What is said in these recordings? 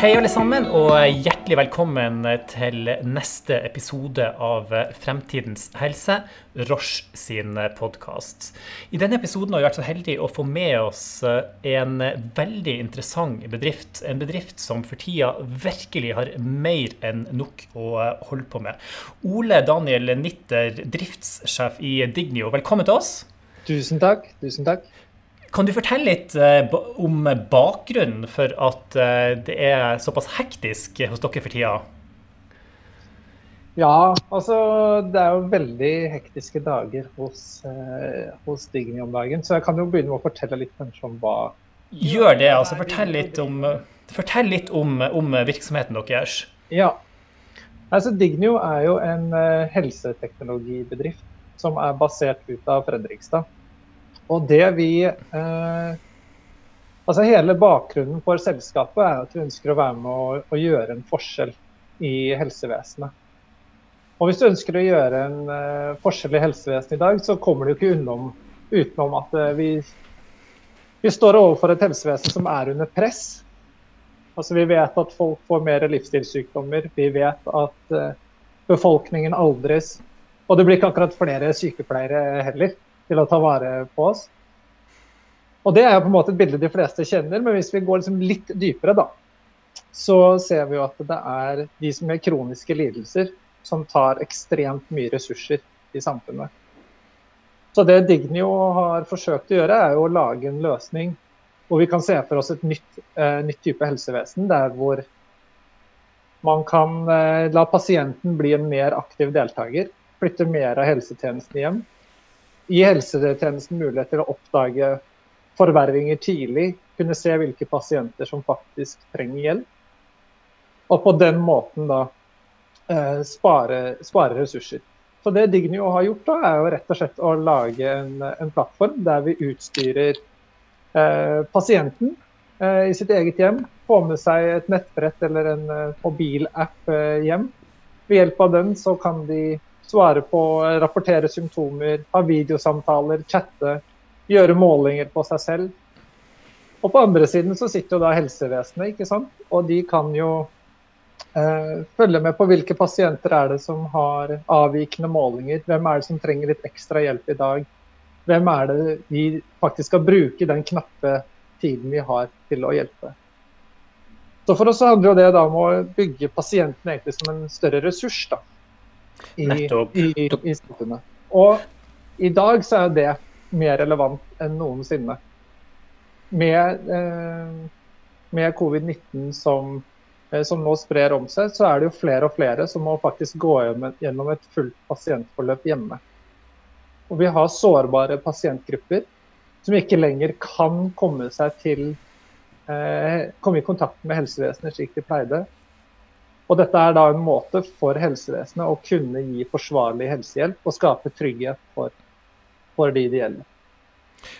Hei, alle sammen, og hjertelig velkommen til neste episode av Fremtidens helse, Roche sin podkast. I denne episoden har vi vært så heldige å få med oss en veldig interessant bedrift. En bedrift som for tida virkelig har mer enn nok å holde på med. Ole Daniel Nitter, driftssjef i Dignio, velkommen til oss. Tusen takk. Tusen takk. Kan du fortelle litt eh, om bakgrunnen for at eh, det er såpass hektisk hos dere for tida? Ja, altså det er jo veldig hektiske dager hos, eh, hos Digny om dagen. Så jeg kan jo begynne med å fortelle litt kanskje om hva Gjør det. altså Fortell litt om, fortell litt om, om virksomheten deres. Ja. Altså Dignio er jo en uh, helseteknologibedrift som er basert ut av Fredrikstad. Og det vi eh, Altså hele bakgrunnen for selskapet er at vi ønsker å være med å, å gjøre en forskjell i helsevesenet. Og hvis du ønsker å gjøre en eh, forskjell i helsevesenet i dag, så kommer du ikke unnom, utenom at eh, vi, vi, står overfor et helsevesen som er under press. Altså Vi vet at folk får mer livsstilssykdommer. Vi vet at uh, befolkningen aldres. Og det blir ikke akkurat flere sykepleiere heller til å ta vare på oss. Og Det er jo på en måte et bilde de fleste kjenner, men hvis vi går liksom litt dypere, da, så ser vi jo at det er de som har kroniske lidelser, som tar ekstremt mye ressurser i samfunnet. Så det Dignio har forsøkt å gjøre, er jo å lage en løsning hvor vi kan se for oss et nytt, eh, nytt type helsevesen, der hvor man kan eh, la pasienten bli en mer aktiv deltaker, flytte mer av helsetjenesten hjem, gi helsetjenesten mulighet til å oppdage forverringer tidlig, kunne se hvilke pasienter som faktisk trenger hjelp. Og på den måten da eh, spare, spare, ressurser. Så det Dignio har gjort, da, er jo rett og slett å lage en, en plattform der vi utstyrer eh, pasienten eh, i sitt eget hjem. Få med seg et nettbrett eller en eh, mobilapp eh, hjem. Ved hjelp av den så kan de svare på, rapportere symptomer, ha videosamtaler, chatte, gjøre målinger på seg selv. Og på andre siden så sitter jo da helsevesenet, ikke sant. Og de kan jo eh, følge med på hvilke pasienter er det som har avvikende målinger. Hvem er det som trenger litt ekstra hjelp i dag? Hvem er det vi faktisk skal bruke den knappe tiden vi har til å hjelpe? Så For oss handler det da om å bygge pasienten som en større ressurs. da i, i, i samfunnet. Og i dag så er det mer relevant enn noensinne. Med, eh, med covid-19 som, eh, som, nå sprer om seg, så er det jo flere og flere som må faktisk gå gjennom et fullt pasientforløp hjemme. Og vi har sårbare pasientgrupper som ikke lenger kan komme seg til eh, komme i kontakt med helsevesenet slik de pleide. Og dette er da en måte for helsevesenet å kunne gi forsvarlig helsehjelp og skape trygghet for, for de det gjelder.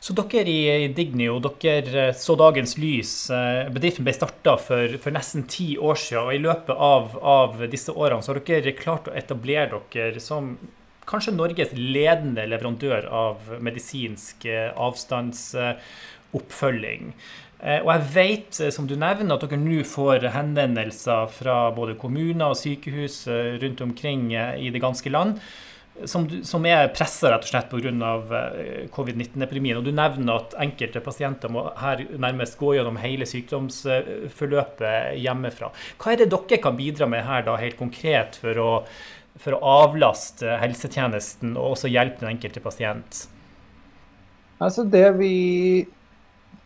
Så dere i Dignio dere så dagens lys. Eh, bedriften ble starta for, for, nesten ti år siden. og I løpet av, av, disse årene så har dere klart å etablere dere som kanskje Norges ledende leverandør av medisinsk eh, avstandsoppfølging. Eh, og jeg vet, eh, som du nevner, at dere nå får henvendelser fra både kommuner og sykehus eh, rundt omkring i det ganske land. Som, som er pressa rett og slett pga. covid-19-epidemien. Og Du nevner at enkelte pasienter må her nærmest gå gjennom hele sykdomsforløpet hjemmefra. Hva er det dere kan bidra med her da, helt konkret for å, for å avlaste helsetjenesten og også hjelpe den enkelte pasient? Altså det vi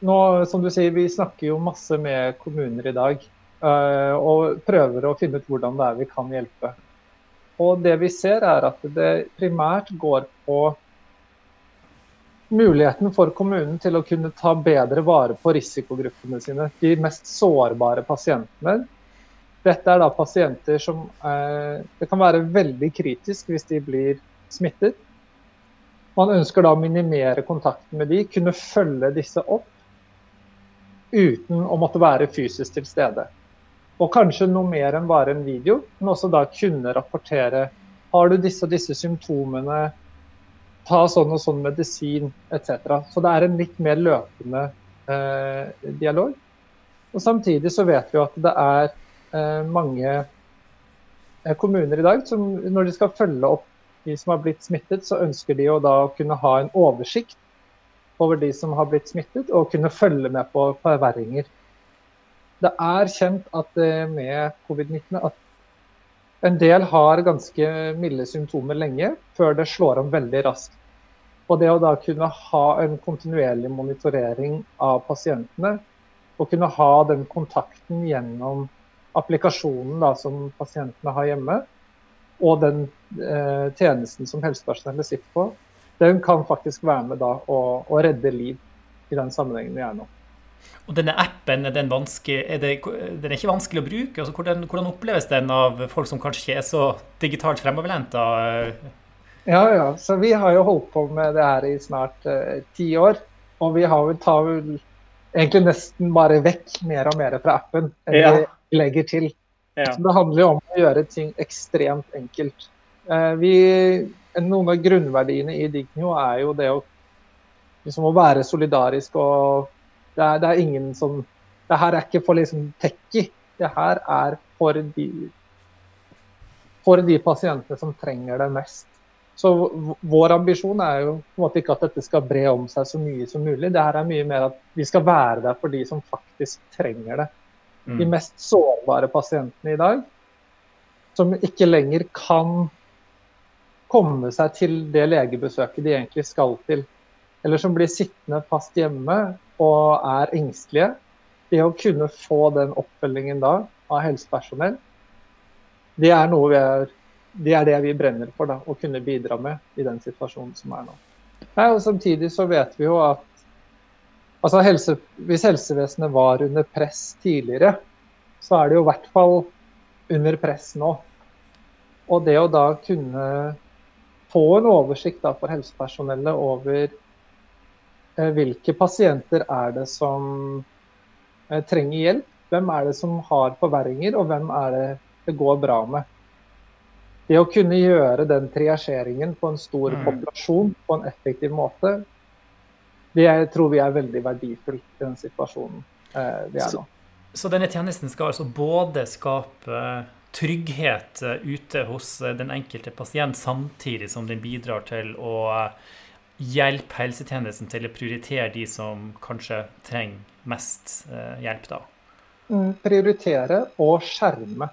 nå, som du sier, vi snakker jo masse med kommuner i dag. Uh, og prøver å finne ut hvordan det er vi kan hjelpe. Og det vi ser er at det primært går på muligheten for kommunen til å kunne ta bedre vare på risikogruppene sine. De mest sårbare pasientene. Dette er da pasienter som uh, Det kan være veldig kritisk hvis de blir smittet. Man ønsker da å minimere kontakten med de, kunne følge disse opp uten å måtte være fysisk til stede. Og kanskje noe mer enn bare en video, men også da kunne rapportere har du disse og disse symptomene, ta sånn og sånn medisin etc. Så det er en litt mer løpende eh, dialog. Og Samtidig så vet vi at det er eh, mange eh, kommuner i dag som når de skal følge opp de som har blitt smittet, så ønsker de å da kunne ha en oversikt over de som har blitt smittet, og kunne følge med på forverringer. Det er kjent at eh, med covid-19 at en del har ganske milde symptomer lenge, før det slår om veldig raskt. Og det å da kunne ha en kontinuerlig monitorering av pasientene, og kunne ha den kontakten gjennom applikasjonen da, som pasientene har hjemme, og den eh, tjenesten som helsepersonellet sitter på, den kan faktisk være med da og, og redde liv i den sammenhengen vi er nå. Og denne appen, er den, er det, den er ikke vanskelig å bruke? Altså, hvordan, hvordan, oppleves den av folk som kanskje ikke er så digitalt fremoverlente? Ja, ja. Så vi har jo holdt på med det her i snart eh, ti år. Og vi har vel tar vel egentlig nesten bare vekk mer og mer fra appen enn ja. vi legger til. Ja. Så det handler jo om å gjøre ting ekstremt enkelt. Uh, vi, noen av grunnverdiene i Digno er jo det å, liksom å være solidarisk og det er, det er, ingen som Det her er ikke for liksom tekki. Det her er for de, for de pasientene som trenger det mest. Så vår ambisjon er jo på en måte ikke at dette skal bre om seg så mye som mulig. Det her er mye mer at vi skal være der for de som faktisk trenger det. Mm. De mest sårbare pasientene i dag, som ikke lenger kan komme seg til det legebesøket de egentlig skal til. Eller som blir sittende fast hjemme og er engstelige. Det å kunne få den oppfølgingen da av helsepersonell, det er vi er det er det vi brenner for, da, å kunne bidra med i den situasjonen som er nå. Nei, og Samtidig så vet vi jo at altså helse, hvis helsevesenet var under press tidligere, så er det jo i hvert fall under press nå. Og det å da kunne få en oversikt da for helsepersonellet over eh, hvilke pasienter er det som eh, trenger hjelp, hvem er det som har forverringer, og hvem er det det går bra med det å kunne gjøre den triasjeringen på en stor mm. populasjon på en effektiv måte, det tror vi er veldig verdifullt i den situasjonen eh, vi er nå. Så, så denne tjenesten skal altså både skape trygghet eh, ute hos eh, den enkelte pasient, samtidig som den bidrar til å eh, hjelpe helsetjenesten til å prioritere de som kanskje trenger mest hjelp, da? Mm, prioritere og skjerme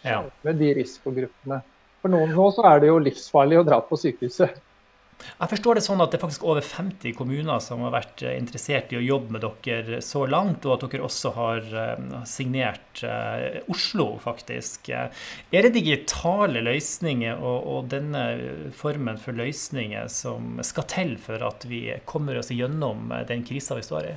ja. de risikogruppene. For noen nå så er det jo livsfarlig å dra på sykehuset. Jeg forstår det sånn at det er faktisk over 50 kommuner som har vært eh, interessert i å jobbe med dere så langt, og at dere også har eh, signert uh, Oslo, faktisk. Er det digitale løsninger og, og, denne formen for løsninger som skal til for at vi kommer oss gjennom den krisa vi står i?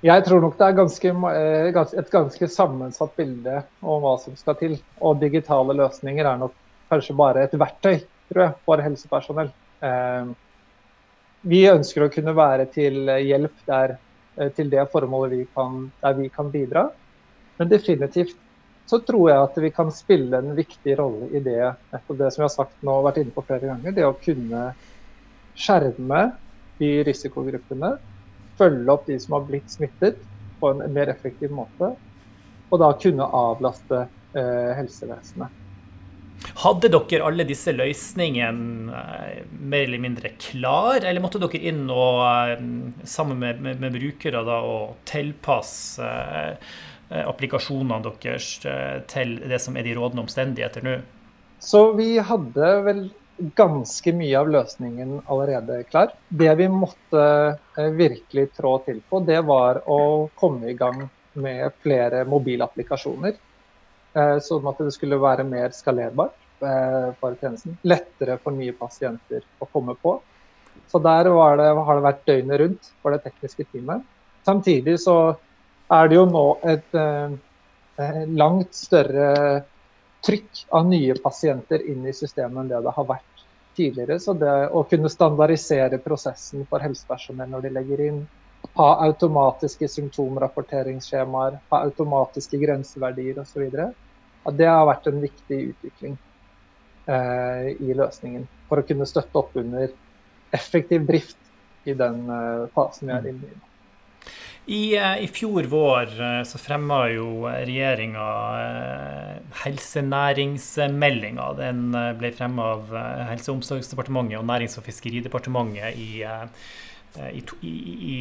Jeg tror nok det er ganske, eh, et ganske sammensatt bilde om hva som skal til. Og digitale løsninger er nok kanskje bare et verktøy tror jeg, for helsepersonell. Eh, vi ønsker å kunne være til hjelp der, eh, til det formålet vi kan, der vi kan bidra. Men definitivt så tror jeg at vi kan spille en viktig rolle i det, nettopp det som vi har sagt nå og vært inne på flere ganger. Det å kunne skjerme de risikogruppene følge opp de som har blitt smittet på en mer effektiv måte. Og da kunne avlaste eh, helsevesenet. Hadde dere alle disse løsningene eh, mer eller mindre klar, eller måtte dere inn og eh, sammen med, med, med brukere da, og tilpasse eh, applikasjonene deres til det som er de rådende omstendigheter nå? Så vi hadde vel ganske mye av løsningen allerede klar. Det vi måtte virkelig trå til på, det var å komme i gang med flere mobilapplikasjoner. Eh, sånn at det skulle være mer skalerbart eh, for tjenesten. Lettere for nye pasienter å komme på. Så der det, har det vært døgnet rundt for det tekniske teamet. Samtidig så er det jo nå et langt større trykk av nye pasienter inn i systemet enn det det har vært tidligere. Så det å kunne standardisere prosessen for helsepersonell når de legger inn, ha automatiske symptomrapporteringsskjemaer, ha automatiske grenseverdier osv., At det har vært en viktig utvikling eh, i løsningen. For å kunne støtte opp under effektiv drift i den eh, fasen vi er inne i. I, I, fjor vår så fremma jo regjeringa helsenæringsmeldinga. Den ble fremma av Helse- og omsorgsdepartementet og Nærings- og fiskeridepartementet i Eh, i, i, i,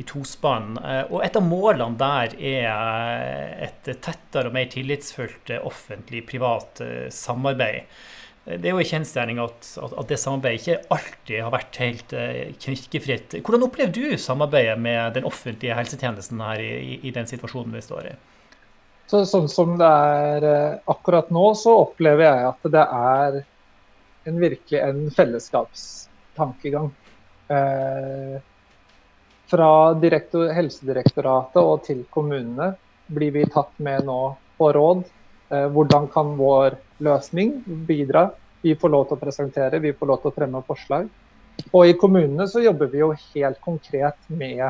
i tospann. Eh, og et av målene der er et tettere og mer tillitsfullt offentlig-privat samarbeid. Det er jo en kjensgjerning at, at, det samarbeidet ikke alltid har vært helt knirkefritt. Hvordan opplever du samarbeidet med den offentlige helsetjenesten her i den situasjonen vi står i? Så, sånn som det er akkurat nå, så opplever jeg at det er en virkelig en fellesskapstankegang. Eh, fra Helsedirektoratet og til kommunene blir vi tatt med nå på råd. Eh, hvordan kan vår løsning bidra? Vi får lov til å presentere, vi får lov til å fremme forslag. Og i kommunene så jobber vi jo helt konkret med,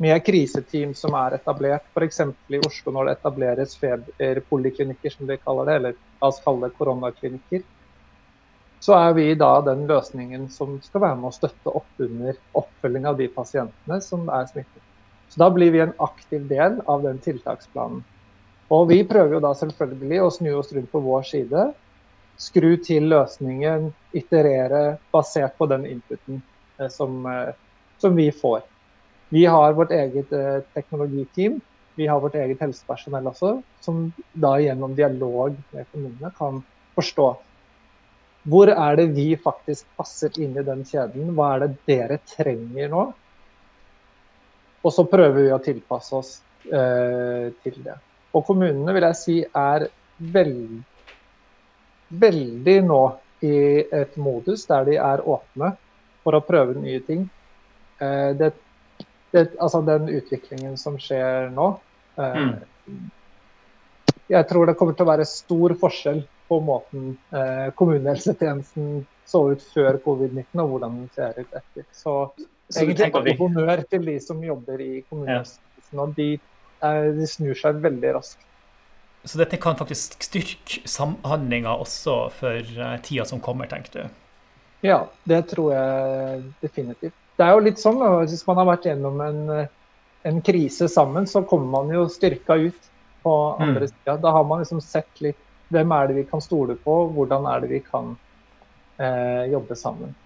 med kriseteam som er etablert. F.eks. i Oslo når det etableres feberpoliklinikker, som de kaller det, eller la oss kalle det koronaklinikker så er vi da den løsningen som skal være med å støtte opp under oppfølging av de pasientene som er smittet. Så Da blir vi en aktiv del av den tiltaksplanen. Og Vi prøver jo da selvfølgelig å snu oss rundt på vår side. Skru til løsningen, iterere basert på den inputen eh, som, eh, som, vi får. Vi har vårt eget eh, teknologiteam. Vi har vårt eget helsepersonell også, som da gjennom dialog med kommunene kan forstå hvor er det vi faktisk passer inn i den kjeden? Hva er det dere trenger nå? Og så prøver vi å tilpasse oss eh, til det. Og kommunene vil jeg si er veld, veldig nå i et modus der de er åpne for å prøve nye ting. Eh, det, det, altså den utviklingen som skjer nå eh, mm. Jeg tror det kommer til å være stor forskjell på måten eh, kommunehelsetjenesten så ut før covid-19 og hvordan den ser ut etter. Så, så egentlig alle honnør til de som jobber i kommunehelsetjenesten. Og de, eh, de, snur seg veldig raskt. Så dette kan faktisk styrke samhandlinga også for uh, tida som kommer, tenker du? Ja, det tror jeg definitivt. Det er jo litt sånn at hvis man har vært gjennom en, en krise sammen, så kommer man jo styrka ut på andre mm. sida. Da har man liksom sett litt hvem er det vi kan stole på? Hvordan er det vi kan eh, jobbe sammen?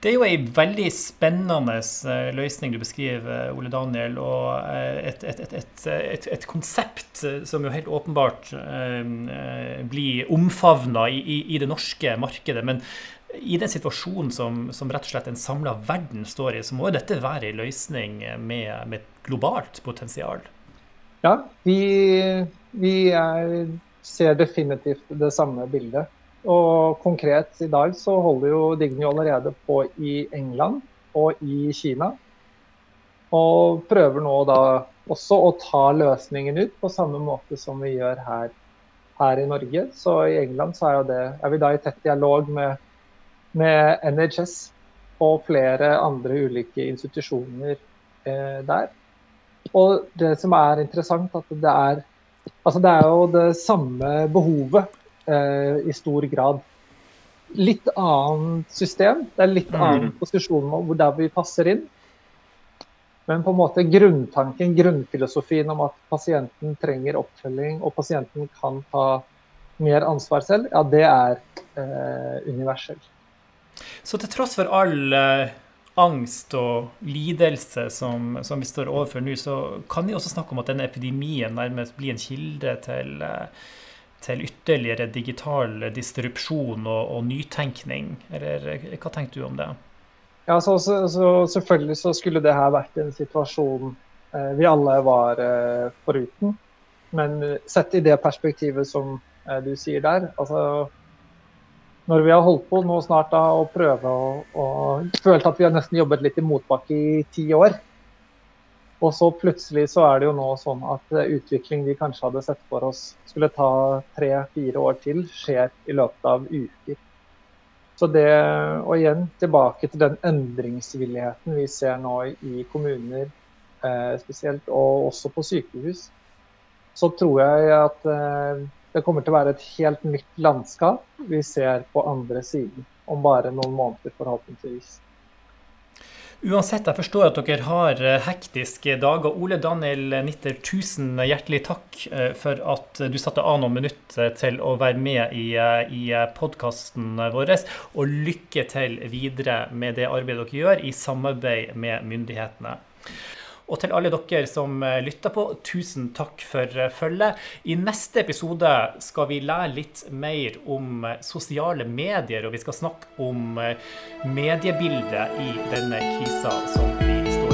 Det er jo ei veldig spennende eh, løsning du beskriver, Ole Daniel. Og eh, et, et, et, et konsept eh, som jo helt åpenbart eh, blir omfavna i, i, i, det norske markedet. Men i den situasjonen som, som rett og slett en samla verden står i, så må jo dette være ei løsning med, med globalt potensial. Ja, vi, vi er ser definitivt det samme bildet. Og konkret i dag så holder jo Digny allerede på i England og i Kina. Og prøver nå da også å ta løsningen ut på samme måte som vi gjør her, her i Norge. Så i England så er, det, er vi da i tett dialog med, med NHS og flere andre ulike institusjoner eh, der. Og det som er interessant, at det er Altså, det er jo det samme behovet eh, i stor grad. Litt annet system, det er litt mm. annen posisjon hvor der vi passer inn. Men på en måte grunntanken, grunnfilosofien om at pasienten trenger oppfølging og pasienten kan ta mer ansvar selv, ja, det er eh, universelt. Så til tross for all eh, angst og lidelse som, som, vi står overfor nå, så kan vi også snakke om at denne epidemien nærmest blir en kilde til, eh, til ytterligere digital distrupsjon og, og, nytenkning. Eller hva tenker du om det? Ja, så, så, så Selvfølgelig så skulle det her vært en situasjon eh, vi alle var eh, foruten. Men sett i det perspektivet som eh, du sier der, altså når vi har holdt på nå snart da, og prøve å, å følt at vi har nesten jobbet litt i motbakke i ti år. Og så plutselig så er det jo nå sånn at utvikling vi kanskje hadde sett for oss skulle ta tre-fire år til, skjer i løpet av uker. Så det, Og igjen tilbake til den endringsvilligheten vi ser nå i kommuner eh, spesielt, og også på sykehus, så tror jeg at eh, det kommer til å være et helt nytt landskap vi ser på andre siden om bare noen måneder, forhåpentligvis. Uansett, jeg forstår at dere har eh, hektiske dager. Ole Daniel Nitter, tusen hjertelig takk eh, for at du satte av noen minutter til å være med i, eh, i podkasten vår. Og lykke til videre med det arbeidet dere gjør i samarbeid med myndighetene. Og til alle dere som eh, lytter på, tusen takk for eh, følget. I neste episode skal vi lære litt mer om eh, sosiale medier, og vi skal snakke om mediebildet i denne krisa som